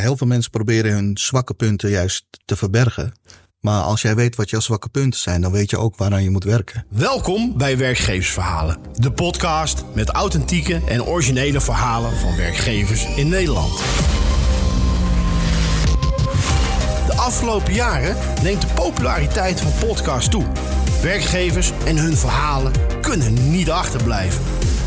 heel veel mensen proberen hun zwakke punten juist te verbergen. Maar als jij weet wat jouw zwakke punten zijn, dan weet je ook waaraan je moet werken. Welkom bij Werkgeversverhalen, de podcast met authentieke en originele verhalen van werkgevers in Nederland. De afgelopen jaren neemt de populariteit van podcasts toe. Werkgevers en hun verhalen kunnen niet achterblijven.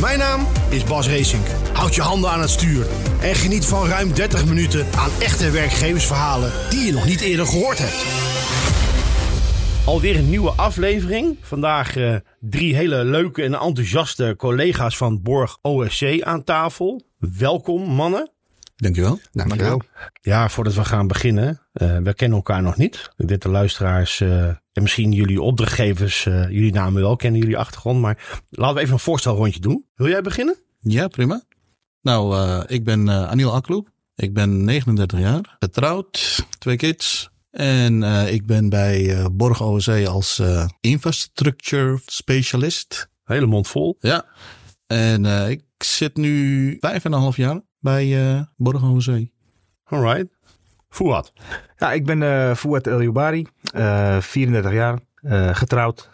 Mijn naam is Bas Racing. Houd je handen aan het stuur en geniet van ruim 30 minuten aan echte werkgeversverhalen die je nog niet eerder gehoord hebt. Alweer een nieuwe aflevering. Vandaag uh, drie hele leuke en enthousiaste collega's van Borg OSC aan tafel. Welkom mannen. Dankjewel. Dankjewel. Ja, voordat we gaan beginnen. Uh, we kennen elkaar nog niet. Ik weet de luisteraars uh, en misschien jullie opdrachtgevers, jullie namen wel, kennen jullie achtergrond. Maar laten we even een voorstelrondje doen. Wil jij beginnen? Ja, prima. Nou, uh, ik ben uh, Anil Akloep. Ik ben 39 jaar, getrouwd, twee kids. En uh, ik ben bij Borg OSC als infrastructure specialist. Hele mond vol. Ja. En ik zit nu vijf en een half jaar bij Borg OSC. Alright. Fouad. Ja, ik ben uh, Fouad El Youbari, 34 jaar, getrouwd,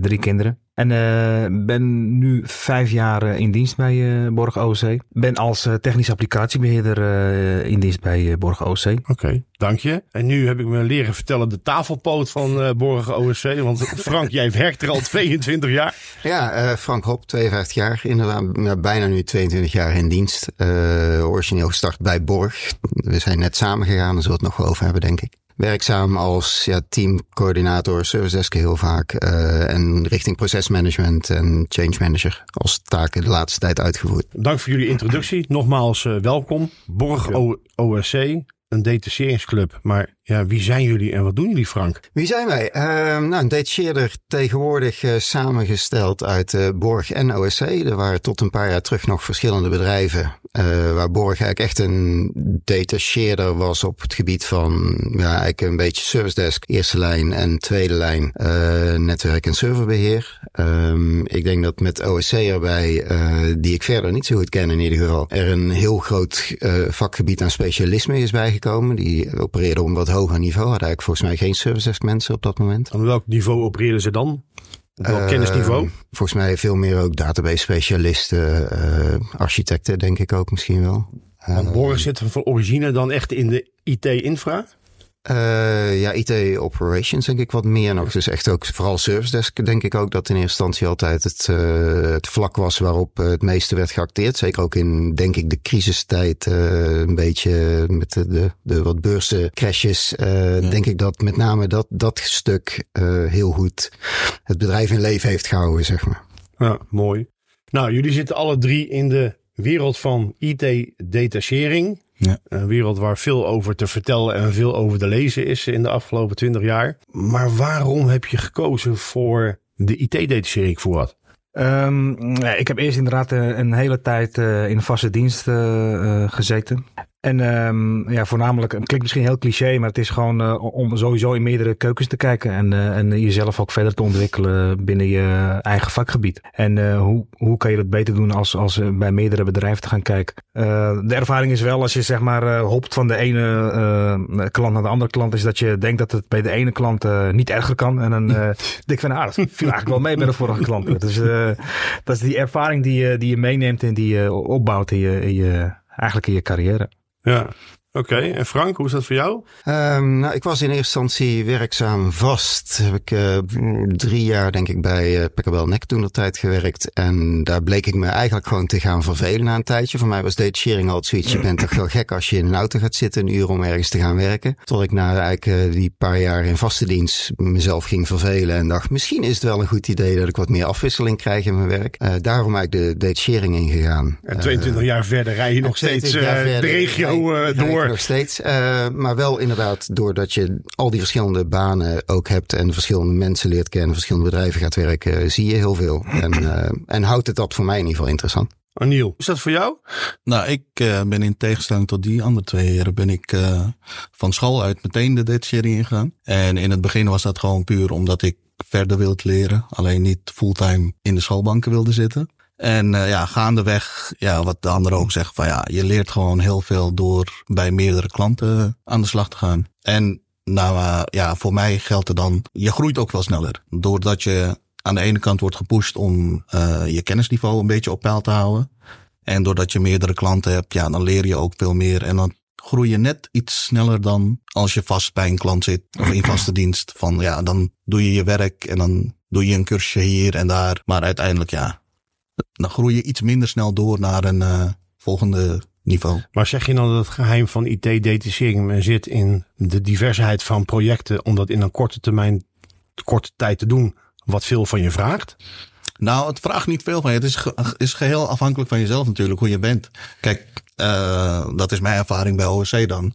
drie kinderen. En uh, ben nu vijf jaar in dienst bij uh, Borg OC. Ben als uh, technisch applicatiebeheerder in dienst bij Borg OC. Oké, okay, dank je. En nu heb ik me leren vertellen de tafelpoot van Borg OC. Want Frank, jij werkt er al 22 jaar. Ja, Frank Hop, 52 jaar. Inderdaad, bijna nu 22 jaar in dienst. origineel gestart bij Borg. We zijn net samengegaan, daar zullen we het nog wel over hebben, denk ik werkzaam als ja, teamcoördinator, service desk heel vaak. Uh, en richting procesmanagement en change manager als taken de laatste tijd uitgevoerd. Dank voor jullie introductie. Nogmaals uh, welkom. Borg OSC, een detacheringsclub. Maar ja, wie zijn jullie en wat doen jullie, Frank? Wie zijn wij? Uh, nou, een detacheerder tegenwoordig uh, samengesteld uit uh, Borg en OSC. Er waren tot een paar jaar terug nog verschillende bedrijven. Waar Borg eigenlijk echt een detacheerder was op het gebied van ja, eigenlijk een beetje service desk, eerste lijn en tweede lijn netwerk en serverbeheer. Um, ik denk dat met OSC erbij, die ik verder niet zo goed ken in ieder geval, er een heel groot vakgebied aan specialisme is bijgekomen. Die opereerde om wat hoger niveau. Had eigenlijk volgens mij geen service desk mensen op dat moment. Aan welk niveau opereerden ze dan? Op welk uh, kennisniveau? Volgens mij veel meer ook database specialisten, uh, architecten denk ik ook misschien wel. Want Borg zit van origine dan echt in de IT-infra? Uh, ja, IT operations denk ik wat meer nog. Dus echt ook vooral service desk denk ik ook dat in eerste instantie altijd het, uh, het vlak was waarop het meeste werd geacteerd. Zeker ook in denk ik de crisistijd uh, een beetje met de, de, de wat beurzencrashes. Ja. Denk ik dat met name dat, dat stuk heel goed het bedrijf in leven heeft gehouden, zeg maar. Ja, mooi. Nou, jullie zitten alle drie in de wereld van IT-detachering. Ja. Een wereld waar veel over te vertellen en veel over te lezen is in de afgelopen twintig jaar. Maar waarom heb je gekozen voor de IT-detachering voor wat? Um, ik heb eerst inderdaad een hele tijd uh, in vaste dienst uh, gezeten. En um, ja, voornamelijk, het klinkt misschien heel cliché, maar het is gewoon uh, om sowieso in meerdere keukens te kijken en, uh, en jezelf ook verder te ontwikkelen binnen je eigen vakgebied. En uh, hoe, hoe kan je dat beter doen als, als bij meerdere bedrijven te gaan kijken? de ervaring is wel als je zeg maar hopt van de ene klant naar de andere klant, is dat je denkt dat het bij de ene klant niet erger kan. En dan denk ik van, ah, dat viel eigenlijk wel mee bij de vorige klant. Dus dat is die ervaring die je, die je meeneemt en die je opbouwt in je, in je eigenlijk in je carrière. Ja, Oké, okay. en Frank, hoe is dat voor jou? Um, nou, ik was in eerste instantie werkzaam vast. Heb ik uh, drie jaar, denk ik, bij uh, Nek toen de tijd gewerkt. En daar bleek ik me eigenlijk gewoon te gaan vervelen na een tijdje. Voor mij was detachering altijd zoiets. Je bent toch wel gek als je in een auto gaat zitten een uur om ergens te gaan werken. Tot ik na eigenlijk uh, die paar jaar in vaste dienst mezelf ging vervelen. En dacht, misschien is het wel een goed idee dat ik wat meer afwisseling krijg in mijn werk. daarom eigenlijk de detachering ingegaan. En 22 jaar verder rij je nog steeds de regio door Nog steeds. Uh, maar wel inderdaad doordat je al die verschillende banen ook hebt en verschillende mensen leert kennen, verschillende bedrijven gaat werken, zie je heel veel. En, uh, en houdt het dat voor mij in ieder geval interessant. Aniel, is dat voor jou? Nou, ik uh, ben in tegenstelling tot die andere twee heren, ben ik uh, van school uit meteen de dataserie ingegaan. En in het begin was dat gewoon puur omdat ik verder wilde leren. Alleen niet fulltime in de schoolbanken wilde zitten. En uh, ja, gaandeweg, ja, wat de anderen ook zeggen, van ja, je leert gewoon heel veel door bij meerdere klanten aan de slag te gaan. En nou uh, ja, voor mij geldt er dan, je groeit ook wel sneller. Doordat je aan de ene kant wordt gepusht om uh, je kennisniveau een beetje op peil te houden. En doordat je meerdere klanten hebt, ja, dan leer je ook veel meer. En dan groei je net iets sneller dan als je vast bij een klant zit of in vaste dienst. Van ja, dan doe je je werk en dan doe je een cursusje hier en daar. Maar uiteindelijk ja, dan groei je iets minder snel door naar een uh, volgende niveau. Maar zeg je dan dat het geheim van IT-detachering zit in de diversheid van projecten om dat in een korte termijn, korte tijd te doen, wat veel van je vraagt? Nou, het vraagt niet veel van je. Het is, ge is geheel afhankelijk van jezelf natuurlijk, hoe je bent. Kijk, uh, dat is mijn ervaring bij OSC dan.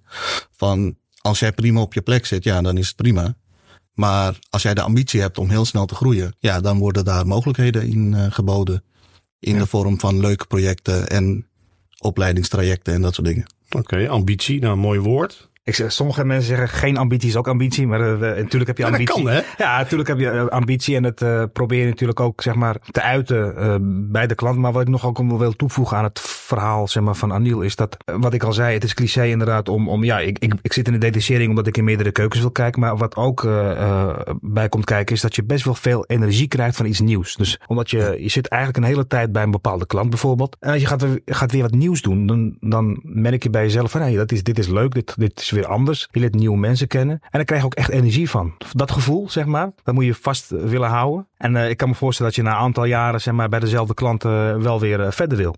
Van als jij prima op je plek zit, ja, dan is het prima. Maar als jij de ambitie hebt om heel snel te groeien, ja, dan worden daar mogelijkheden in uh, geboden. In ja. de vorm van leuke projecten en opleidingstrajecten en dat soort dingen. Oké, okay, ambitie, nou mooi woord. Ik zeg, sommige mensen zeggen geen ambitie is ook ambitie, maar uh, natuurlijk heb je ambitie. Ja, dat kan, hè? Ja, natuurlijk heb je ambitie en het uh, probeer je natuurlijk ook zeg maar te uiten uh, bij de klant. Maar wat ik nog ook wil toevoegen aan het verhaal zeg maar, van Aniel is dat, wat ik al zei, het is cliché inderdaad om, om ja, ik, ik, ik zit in de detachering omdat ik in meerdere keukens wil kijken. Maar wat ook bij komt kijken is dat je best wel veel energie krijgt van iets nieuws. Dus omdat je, je zit eigenlijk een hele tijd bij een bepaalde klant bijvoorbeeld. En als je gaat, gaat weer wat nieuws doen, dan, dan merk je bij jezelf van, hey, dat is, dit is leuk, dit, dit is weer anders. Je leert nieuwe mensen kennen. En daar krijg je ook echt energie van. Dat gevoel, zeg maar, dat moet je vast willen houden. En uh, ik kan me voorstellen dat je na een aantal jaren zeg maar, bij dezelfde klanten uh, wel weer verder wil.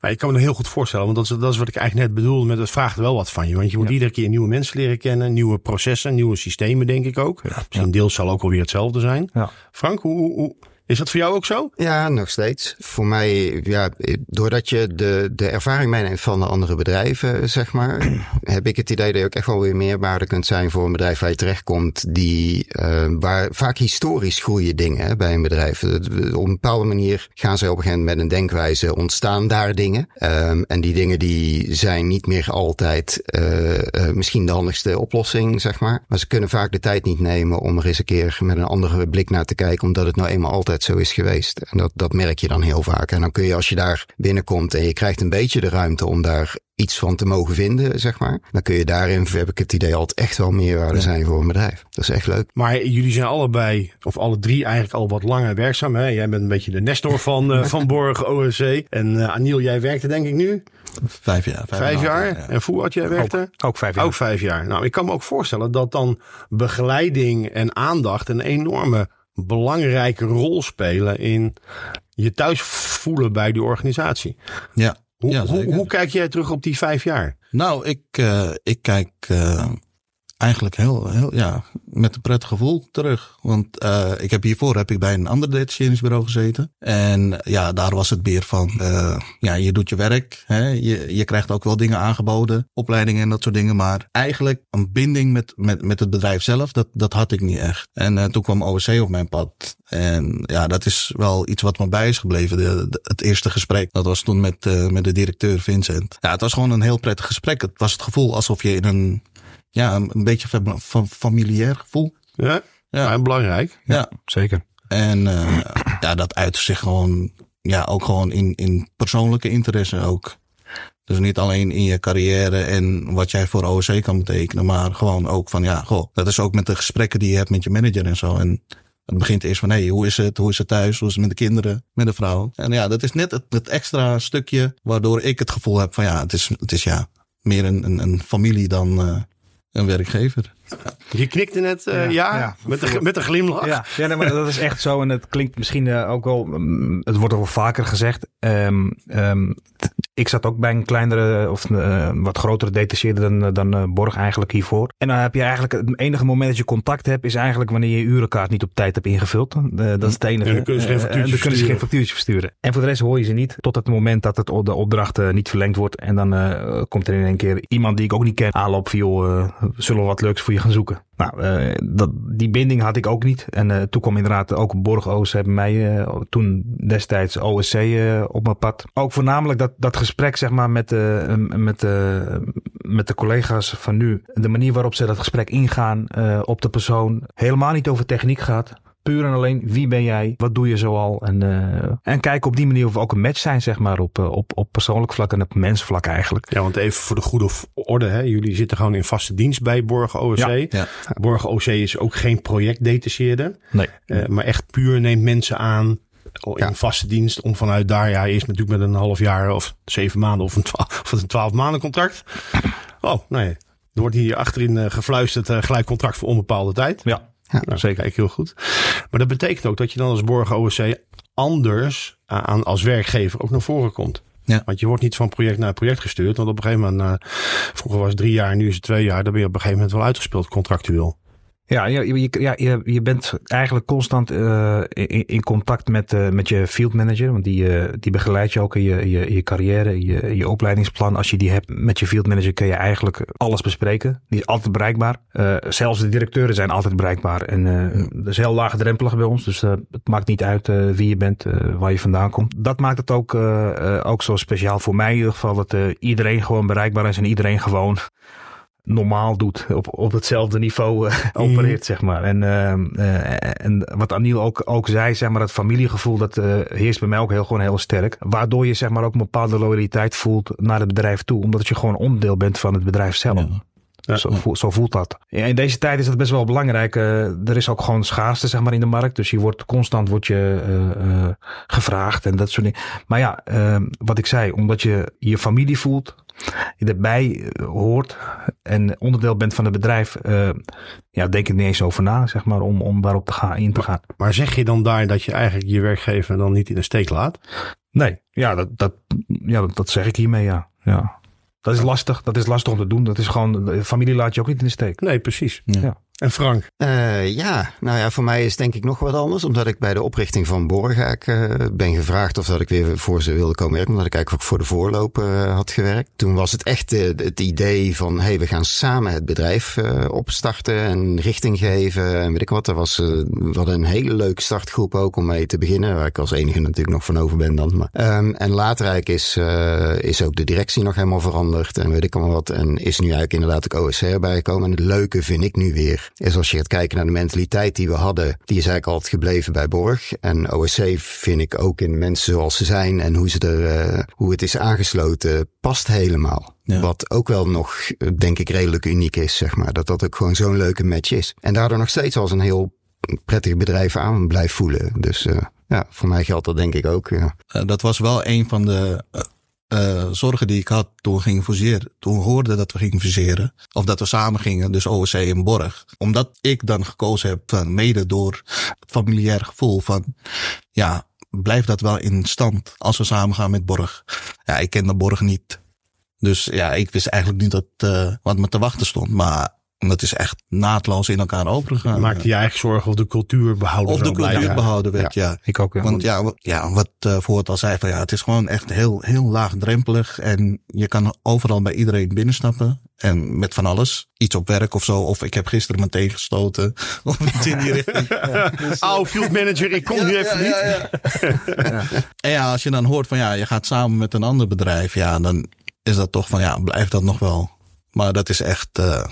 Ja, ik kan me heel goed voorstellen, want dat is, dat is wat ik eigenlijk net bedoelde met het vraagt wel wat van je. Want je moet ja. iedere keer nieuwe mensen leren kennen, nieuwe processen, nieuwe systemen, denk ik ook. Ja. Misschien deels zal ook alweer hetzelfde zijn. Frank, hoe, hoe, is dat voor jou ook zo? Ja, nog steeds. Voor mij, ja, doordat je de, de ervaring meeneemt van de andere bedrijven, zeg maar, heb ik het idee dat je ook echt wel weer meerwaarde kunt zijn voor een bedrijf waar je terechtkomt, die, uh, waar vaak historisch groeien dingen bij een bedrijf. Op een bepaalde manier gaan ze op een gegeven moment met een denkwijze ontstaan daar dingen. Um, en die dingen die zijn niet meer altijd uh, uh, misschien de handigste oplossing, zeg maar. Maar ze kunnen vaak de tijd niet nemen om er eens een keer met een andere blik naar te kijken, omdat het nou eenmaal altijd zo is geweest. En dat, dat merk je dan heel vaak. En dan kun je als je daar binnenkomt en je krijgt een beetje de ruimte om daar iets van te mogen vinden, zeg maar. Dan kun je daarin, heb ik het idee, altijd echt wel meerwaarde ja. zijn voor een bedrijf. Dat is echt leuk. Maar jullie zijn allebei, of alle drie eigenlijk al wat langer werkzaam. Hè? Jij bent een beetje de Nestor van, uh, van Borg OSC. En uh, Aniel, jij werkte denk ik nu? Vijf jaar. Vijf, vijf jaar. jaar. Ja. En jij werkte? Ook, ook, vijf jaar. Ook vijf jaar. Nou, ik kan me ook voorstellen dat dan begeleiding en aandacht een enorme belangrijke rol spelen in je thuis voelen bij die organisatie. Ja. Hoe, ja, hoe, hoe, kijk jij terug op die vijf jaar? Nou, ik, uh, ik kijk uh, eigenlijk heel, heel, ja, met een prettig gevoel terug. Want uh, ik heb hiervoor heb ik bij een ander detacheringsbureau gezeten. En ja, daar was het meer van, uh, ja, je doet je werk. Hè? Je, je krijgt ook wel dingen aangeboden, opleidingen en dat soort dingen. Maar eigenlijk een binding met, met, met het bedrijf zelf, dat, dat had ik niet echt. En uh, toen kwam OSC op mijn pad. En ja, dat is wel iets wat me bij is gebleven. De, de, het eerste gesprek, dat was toen met, met de directeur Vincent. Ja, het was gewoon een heel prettig gesprek. Het was het gevoel alsof je in een ja, een beetje van familiair gevoel. Ja, ja. en belangrijk. Ja, ja. zeker. En uh, ja, dat uit zich gewoon, ja, ook gewoon in, in persoonlijke interesse ook. Dus niet alleen in je carrière en wat jij voor OSC kan betekenen, maar gewoon ook van, ja, goh, dat is ook met de gesprekken die je hebt met je manager en zo. En het begint eerst van, hé, hey, hoe is het? Hoe is het thuis? Hoe is het met de kinderen? Met de vrouw? En ja, dat is net het, het extra stukje waardoor ik het gevoel heb van, ja, het is, het is ja, meer een, een, een familie dan, uh, een werkgever. Je knikte net uh, ja, Ja, ja, ja. met, een, met een glimlach. Ja, ja nee, maar dat is echt zo. En het klinkt misschien eh, ook wel, mm, het wordt al vaker gezegd. Ehm, ehm, ik zat ook bij een kleinere of eh, wat grotere detacheerder dan, eh, dan eh, Borg eigenlijk hiervoor. En dan heb je eigenlijk, het enige moment dat je contact hebt, is eigenlijk wanneer je je urenkaart niet op tijd hebt ingevuld. Eh, dat is het enige. En dan kunnen ze geen Eh, ze geen versturen. versturen. En voor de rest hoor je ze niet tot het moment dat het, de opdracht eh, niet verlengd wordt. En dan eh, komt er in één keer iemand die ik ook niet ken aanlopen van joh, eh, zullen we wat leuks voor je gaan zoeken. Nou, eh, dat, die binding had ik ook niet. En eh, toen kwam inderdaad ook Borg OS hebben mij eh, toen destijds OSC op mijn pad. Ook voornamelijk dat, dat gesprek zeg maar met, met, met de collega's van nu. De manier waarop ze dat gesprek ingaan op de persoon. Helemaal niet over techniek gaat. Puur en alleen wie ben jij, wat doe je zoal. En, eh, en kijken op die manier of we ook een match zijn zeg maar op, eh, op, op persoonlijk vlak en op mensvlak eigenlijk. Ja, want even voor de goede orde. Hè. Jullie zitten gewoon in vaste dienst bij Borgen OSC. Ja, ja. Borgen OC is ook geen projectdetacheerder. Nee. eh, maar echt puur neemt mensen aan in Ja. vaste dienst. Om vanuit daar, ja, eerst natuurlijk met een half jaar of zeven maanden of een twaalf, of een twaalf maanden contract. Oh, nee. Er wordt hier achterin gefluisterd gelijk contract voor onbepaalde tijd. Ja, Nou, zeker. Kijk, heel goed. Maar dat betekent ook dat je dan als Borgen OSC anders aan, als werkgever ook naar voren komt. Ja. Want je wordt niet van project naar project gestuurd. Want op een gegeven moment, eh, vroeger was het drie jaar, nu is het twee jaar. Dan ben je op een gegeven moment wel uitgespeeld contractueel. Ja, je, je, ja, je, je bent eigenlijk constant eh, in, in contact met, eh, met je field manager. Want die, eh, die begeleidt je ook in je, je, je carrière, je, je opleidingsplan. Als je die hebt met je field manager kun je eigenlijk alles bespreken. Die is altijd bereikbaar. Zelfs de directeuren zijn altijd bereikbaar. En dat is heel laagdrempelig bij ons. Dus het maakt niet uit wie je bent, waar je vandaan komt. Dat maakt het ook, ook zo speciaal voor mij in ieder geval. Dat iedereen gewoon bereikbaar is en iedereen gewoon normaal doet. Op, op hetzelfde niveau eh, opereert, zeg maar. En, ehm, eh, en wat Aniel ook, ook zei, zeg maar, dat familiegevoel, dat eh, heerst bij mij ook heel, gewoon heel sterk. Waardoor je, zeg maar, ook een bepaalde loyaliteit voelt naar het bedrijf toe. Omdat je gewoon onderdeel bent van het bedrijf zelf. Ja. Ja. Zo, voelt, zo voelt dat. In deze tijd is dat best wel belangrijk. Eh, er is ook gewoon schaarste zeg maar, in de markt. Dus je wordt constant wordt je, eh, eh, gevraagd en dat soort dingen. Maar ja, eh, wat ik zei, omdat je je familie voelt, je erbij hoort en onderdeel bent van het bedrijf, ja, denk ik niet eens over na, zeg maar, om, om daarop te gaan, in te gaan. Maar zeg je dan daar dat je eigenlijk je werkgever dan niet in de steek laat? Nee, ja, dat, dat, ja, dat, dat zeg ik hiermee, ja. ja. Dat is lastig, dat is lastig om te doen. Dat is gewoon, de familie laat je ook niet in de steek. Nee, precies. Ja. En Frank? Eh, ja, nou ja, voor mij is denk ik nog wat anders. Omdat ik bij de oprichting van Borgaak eh ben gevraagd of dat ik weer voor ze wilde komen werken. Omdat ik eigenlijk ook voor de voorloop eh, had gewerkt. Toen was het echt het idee van, hey, we gaan samen het bedrijf opstarten en richting geven. En weet ik wat, er was hadden een hele leuke startgroep ook om mee te beginnen. Waar ik als enige natuurlijk nog van over ben dan. Maar, Ehm, en later eigenlijk is, is ook de directie nog helemaal veranderd. En weet ik allemaal wat. En is nu eigenlijk inderdaad ook OSC erbij gekomen. En het leuke vind ik nu weer, is als je gaat kijken naar de mentaliteit die we hadden. Die is eigenlijk altijd gebleven bij Borg. En OSC vind ik ook in mensen zoals ze zijn. En hoe, ze er, eh, hoe het is aangesloten, past helemaal. Ja. Wat ook wel nog, denk ik, redelijk uniek is, zeg maar. Dat dat ook gewoon zo'n leuke match is. En daardoor nog steeds als een heel prettig bedrijf aan blijft voelen. Dus eh, ja, voor mij geldt dat denk ik ook. Ja. Eh, dat was wel een van de eh, zorgen die ik had toen we gingen fuseren. Toen hoorden dat we gingen fuseren. Of dat we samen gingen, dus OSC en Borg. Omdat ik dan gekozen heb, van, mede door het familiair gevoel van... Ja, blijft dat wel in stand als we samen gaan met Borg. Ja, ik kende Borg niet. Dus ja, ik wist eigenlijk niet dat, eh, wat me te wachten stond. Maar dat is echt naadloos in elkaar overgegaan. Maakte je eigen zorgen of de cultuur behouden of de cultuur behouden werd, ja. Ik ook, ja. Want ja, wat- ja wat uh, Voort al zei, van ja, het is gewoon echt heel, heel laagdrempelig. En je kan overal bij iedereen binnenstappen. En met van alles. Iets op werk of zo. Of ik heb gisteren meteen gestoten. Of iets in die richting. Oh, field manager, ik kom nu even niet. En ja, als je dan hoort van ja, je gaat samen met een ander bedrijf. Ja, dan is dat toch van ja, blijft dat nog wel. Maar dat is echt, uh,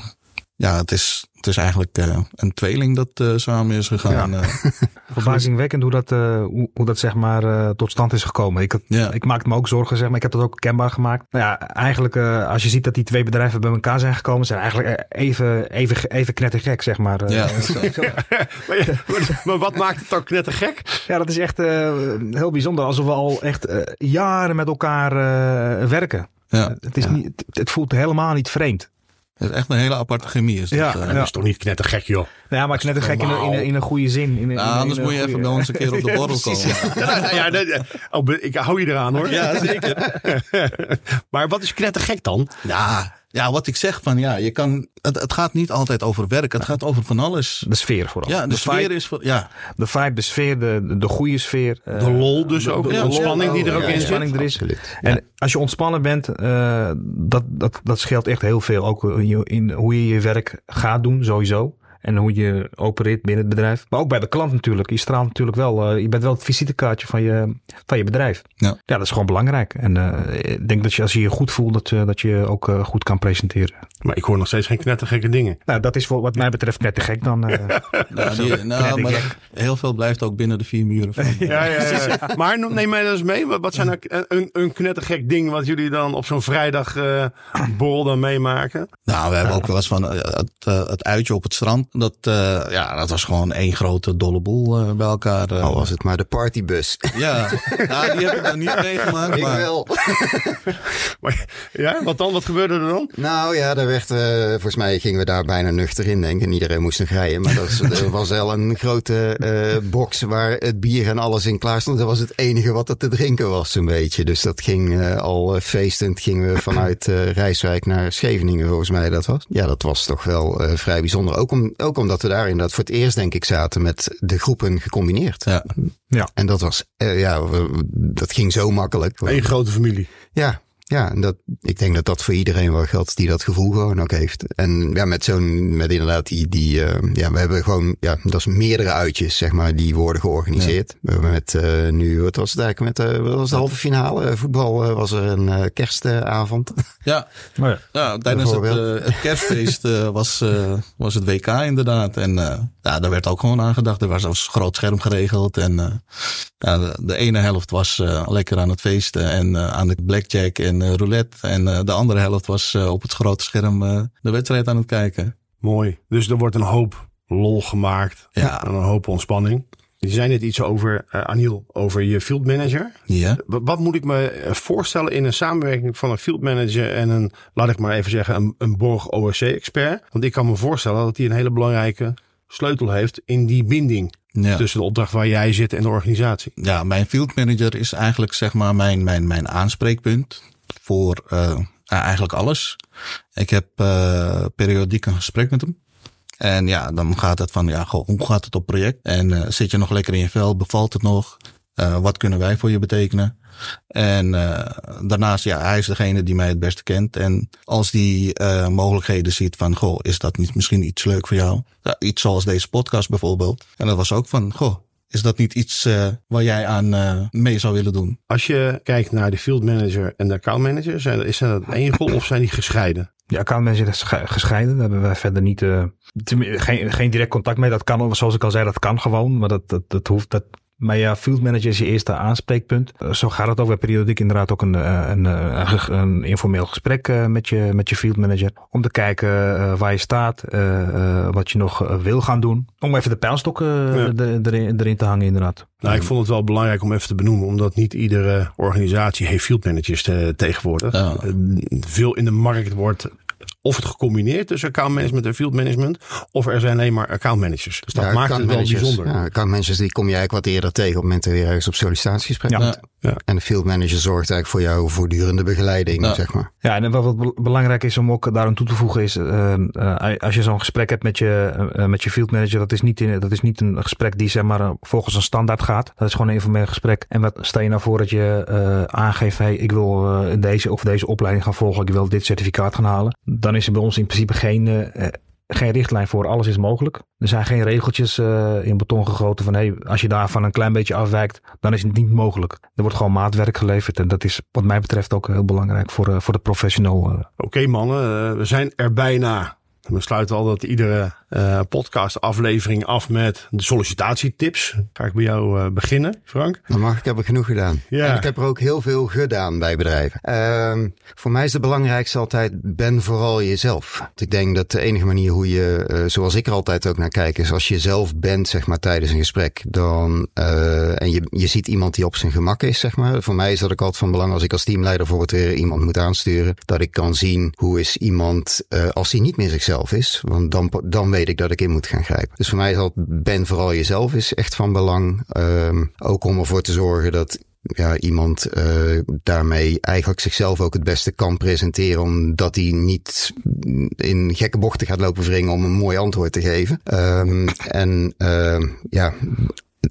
ja, het is, het is eigenlijk uh, een tweeling dat uh, samen is gegaan. Ja. Verbazingwekkend hoe dat, uh, hoe, hoe, dat zeg maar uh, tot stand is gekomen. Ik, had, ja. ik maakte me ook zorgen, zeg maar. Ik heb dat ook kenbaar gemaakt. Nou ja, eigenlijk uh, als je ziet dat die twee bedrijven bij elkaar zijn gekomen, zijn eigenlijk even, even, even knettergek, zeg maar. eh, Ja. Maar, maar, wat maakt het ook knettergek? Ja, dat is echt uh, heel bijzonder. Alsof we al echt uh, jaren met elkaar uh, werken. Ja. Het, is ja. niet, het, het voelt helemaal niet vreemd. Het is echt een hele aparte chemie. Is Ja, dat, eh. ja. Is toch niet knettergek, joh. Nou ja, maar het is net een gek in, een- in, een- in een goede zin. In, in, Nou, anders in moet je even bij ons een keer op de borrel komen. Ja, nou ja, dat- oh, ik hou je eraan hoor. Ja, zeker. maar wat is knettergek dan? Ja, ja, wat ik zeg van ja, je kan, het, het gaat niet altijd over werk. Het gaat over van alles. De sfeer vooral. Ja, de, sfeer vibe, is, voor- ja, de vibe, de sfeer, de, de goede sfeer. eh, De lol dus ook. De, ja, ontspanning die er ook in zit. er is. En als je ontspannen bent, eh, dat, dat, dat scheelt echt heel veel. Ook in hoe je je werk gaat doen, sowieso. En hoe je opereert binnen het bedrijf. Maar ook bij de klant natuurlijk. Je straalt natuurlijk wel. eh, je bent wel het visitekaartje van je, van je bedrijf. Ja. dat is gewoon belangrijk. En eh, ik denk dat je als je je goed voelt, dat, je- dat je ook eh, goed kan presenteren. Maar ik hoor nog steeds geen knettergekke dingen. Nou, dat is voor wat mij betreft net te gek dan. eh, nou, die, nou, maar heel veel blijft ook binnen de vier muren van. Ja, ja, ja. Maar neem mij dat eens mee. Wat zijn nou een, een, knettergek ding wat jullie dan op zo'n vrijdag eh borrel dan meemaken? Nou, we hebben ook wel eens van het, het uitje op het strand. Dat, eh, ja, dat was gewoon één grote dolle boel eh, bij elkaar. eh. Al was het maar de partybus. Ja, nou, die heb ik dan niet meegemaakt. Ik Maar, wel. Maar, ja, wat dan? Wat gebeurde er dan? Nou ja, daar werd, eh, volgens mij gingen we daar bijna nuchter in, denk ik. En iedereen moest nog rijden. Maar dat er was wel een grote eh, box waar het bier en alles in klaar stond. Dat was het enige wat er te drinken was, zo'n beetje. Dus dat ging eh, al feestend. Gingen we vanuit eh, Rijswijk naar Scheveningen, volgens mij dat was. Ja, dat was toch wel eh, vrij bijzonder. Ook, om, ook omdat we daar inderdaad voor het eerst, denk ik, zaten met de groepen gecombineerd. ja. En dat was, eh, ja, we- dat ging zo makkelijk. Eén grote familie. Ja, ja, en dat, ik denk dat dat voor iedereen wel geldt die dat gevoel gewoon ook heeft. En ja, met zo'n, met inderdaad die, die eh, ja, we hebben gewoon, ja, dat is meerdere uitjes, zeg maar, die worden georganiseerd. We hebben met, eh, nu, wat was het eigenlijk, met, eh, wat was de halve finale? Voetbal eh, was er een eh, kerstavond. ja, maar ja. ja, tijdens het, het kerstfeest eh, was, eh, was het WK inderdaad. En eh, ja, daar werd ook gewoon aan gedacht. Er was een groot scherm geregeld. En eh, ja, de, de ene helft was eh, lekker aan het feesten en eh, aan de blackjack en eh, roulette. En eh, de andere helft was eh, op het grote scherm de wedstrijd aan het kijken. Mooi. Dus er wordt een hoop lol gemaakt. Ja. En een hoop ontspanning. Je zei net iets over, eh Aniel, over je field manager. Ja. Wa- Wat moet ik me voorstellen in een samenwerking van een field manager en een, laat ik maar even zeggen, een, een Borg OSC-expert? Want ik kan me voorstellen dat hij een hele belangrijke sleutel heeft in die binding Ja. tussen de opdracht waar jij zit en de organisatie. ja, mijn field manager is eigenlijk zeg maar mijn, mijn, mijn aanspreekpunt voor eh, eigenlijk alles. Ik heb eh, periodiek een gesprek met hem. En ja, dan gaat het van, ja, goh, hoe gaat het op project? En eh, zit je nog lekker in je vel? Bevalt het nog? Wat kunnen wij voor je betekenen? En daarnaast, ja, hij is degene die mij het beste kent. En als die mogelijkheden ziet van, goh, is dat niet misschien iets leuk voor jou? Ja, iets zoals deze podcast bijvoorbeeld. En dat was ook van, goh, is dat niet iets eh, waar jij aan eh, mee zou willen doen? Als je kijkt naar de field manager en de account manager, zijn, is dat één rol of zijn die gescheiden? Ja, accountmanager is ge- gescheiden. Daar hebben wij verder niet, eh, geen, geen direct contact mee. Dat kan, zoals ik al zei, dat kan gewoon. Maar dat, dat, dat hoeft, dat, maar ja, field manager is je eerste aanspreekpunt. Eh, Zo gaat het ook. We hebben periodiek inderdaad ook een, eh, een, eh, een, informeel gesprek eh, met, je, met je field manager. Om te kijken eh, waar je staat, eh, eh, wat je nog wil gaan doen. Om even de pijlstok eh, Ja. erin, erin te hangen inderdaad. Nou, ik vond het wel belangrijk om even te benoemen, omdat niet iedere organisatie heeft field managers te- tegenwoordig. Ja. Veel in de markt wordt of het gecombineerd tussen account management en field management, of er zijn alleen maar account managers. Dus dat Ja, maakt het wel accountmanagers. bijzonder. Ja, accountmanagers die kom je eigenlijk wat eerder tegen op het moment dat je ergens op sollicitatiegesprek Ja. bent. Ja. En de field manager zorgt eigenlijk voor jouw voortdurende begeleiding, Ja. zeg maar. Ja, en wat, wat be- belangrijk is om ook daaraan toe te voegen is, eh, eh, als je zo'n gesprek hebt met je, eh, met je field manager, dat is, niet in, dat is niet een gesprek die zeg maar eh, volgens een standaard gaat. Dat is gewoon een informeel gesprek. En wat stel je nou voor dat je eh, aangeeft, hey, ik wil eh, deze of deze opleiding gaan volgen, ik wil dit certificaat gaan halen. Dan is er bij ons in principe geen, eh, eh, geen richtlijn voor, alles is mogelijk. Er zijn geen regeltjes eh, in beton gegoten van, hey, als je daarvan een klein beetje afwijkt, dan is het niet mogelijk. Er wordt gewoon maatwerk geleverd en dat is wat mij betreft ook heel belangrijk voor, voor de professional. Oké mannen, we zijn er bijna. We sluiten altijd iedere uh, podcast-aflevering af met de sollicitatietips. Ga ik bij jou uh, beginnen, Frank? Dan mag ik hebben genoeg gedaan. Ja. En ik heb er ook heel veel gedaan bij bedrijven. Uh, voor mij is het belangrijkste altijd, ben vooral jezelf. Want ik denk dat de enige manier hoe je, uh, zoals ik er altijd ook naar kijk, is als je zelf bent, zeg maar, tijdens een gesprek, dan, en je, je ziet iemand die op zijn gemak is, zeg maar. Voor mij is dat ook altijd van belang als ik als teamleider bijvoorbeeld weer iemand moet aansturen, dat ik kan zien hoe is iemand, als hij niet meer zichzelf is, want dan, dan weet ik dat ik in moet gaan grijpen. Dus voor mij is dat ben vooral jezelf is echt van belang. Um, ook om ervoor te zorgen dat ja, iemand uh, daarmee eigenlijk zichzelf ook het beste kan presenteren. Omdat hij niet in gekke bochten gaat lopen wringen om een mooi antwoord te geven. Um, en uh, ja,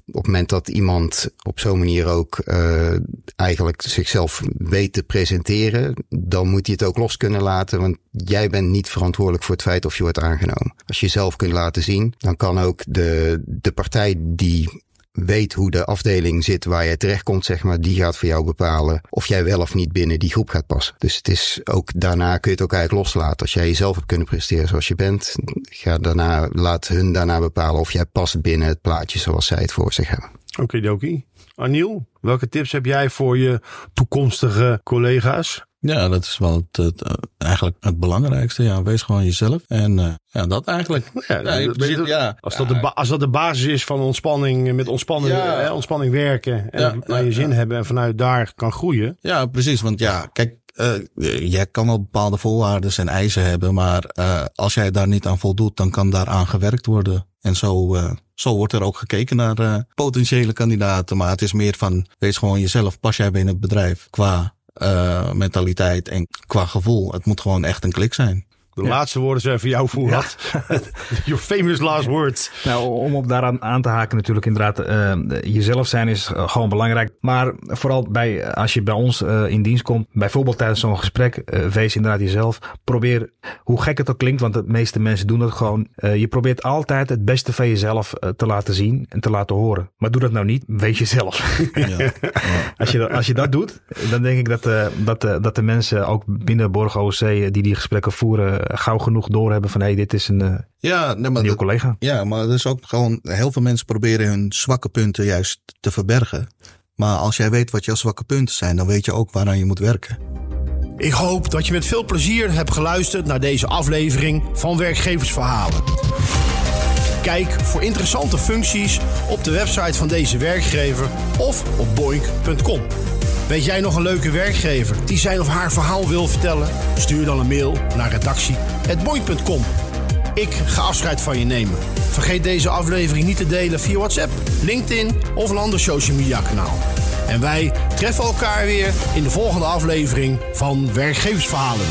op het moment dat iemand op zo'n manier ook uh, eigenlijk zichzelf weet te presenteren, dan moet hij het ook los kunnen laten. Want jij bent niet verantwoordelijk voor het feit of je wordt aangenomen. Als je jezelf kunt laten zien, dan kan ook de, de partij die weet hoe de afdeling zit waar jij terechtkomt, zeg maar, die gaat voor jou bepalen of jij wel of niet binnen die groep gaat passen. Dus het is ook daarna kun je het ook eigenlijk loslaten. Als jij jezelf hebt kunnen presteren zoals je bent, ga daarna, laat hun daarna bepalen of jij past binnen het plaatje zoals zij het voor zich hebben. Oké, okay, Doki. Aniel, welke tips heb jij voor je toekomstige collega's? Ja, dat is wel het, het, eigenlijk het belangrijkste. Ja, wees gewoon jezelf. En uh, ja, dat eigenlijk. Ja, ja, je, ja als, dat de als dat de basis is van ontspanning, met ontspanning, ja. ontspanning werken en naar je zin hebben en vanuit daar kan groeien. Ja, precies. Want ja, kijk, uh, jij kan wel bepaalde voorwaarden en eisen hebben, maar uh, als jij daar niet aan voldoet, dan kan daaraan gewerkt worden. En zo, uh, zo wordt er ook gekeken naar potentiële kandidaten. Maar het is meer van, wees gewoon jezelf, pas jij binnen het bedrijf qua mentaliteit en qua gevoel. Het moet gewoon echt een klik zijn. De laatste woorden zijn voor jou, Voerad. Ja. Your famous last words. Nou, om op daaraan aan te haken natuurlijk inderdaad. Uh, jezelf zijn is uh, gewoon belangrijk. Maar vooral bij, als je bij ons uh, in dienst komt, bijvoorbeeld tijdens zo'n gesprek, wees inderdaad jezelf. Probeer, hoe gek het ook klinkt, want de meeste mensen doen dat gewoon. je probeert altijd het beste van jezelf te laten zien en te laten horen. Maar doe dat nou niet, wees jezelf. Ja. als, je, als je dat doet, dan denk ik dat, dat, dat de mensen ook binnen Borg OC die die gesprekken voeren gauw genoeg doorhebben van hé, hey, dit is een, uh, ja, nee, maar nieuw collega. Ja, maar er is ook gewoon, heel veel mensen proberen hun zwakke punten juist te verbergen. Maar als jij weet wat jouw zwakke punten zijn, dan weet je ook waaraan je moet werken. Ik hoop dat je met veel plezier hebt geluisterd naar deze aflevering van Werkgeversverhalen. Kijk voor interessante functies op de website van deze werkgever of op boink.com. Weet jij nog een leuke werkgever die zijn of haar verhaal wil vertellen? Stuur dan een mail naar redactie.boy.com. Ik ga afscheid van je nemen. Vergeet deze aflevering niet te delen via WhatsApp, LinkedIn of een ander social media kanaal. En wij treffen elkaar weer in de volgende aflevering van Werkgeversverhalen.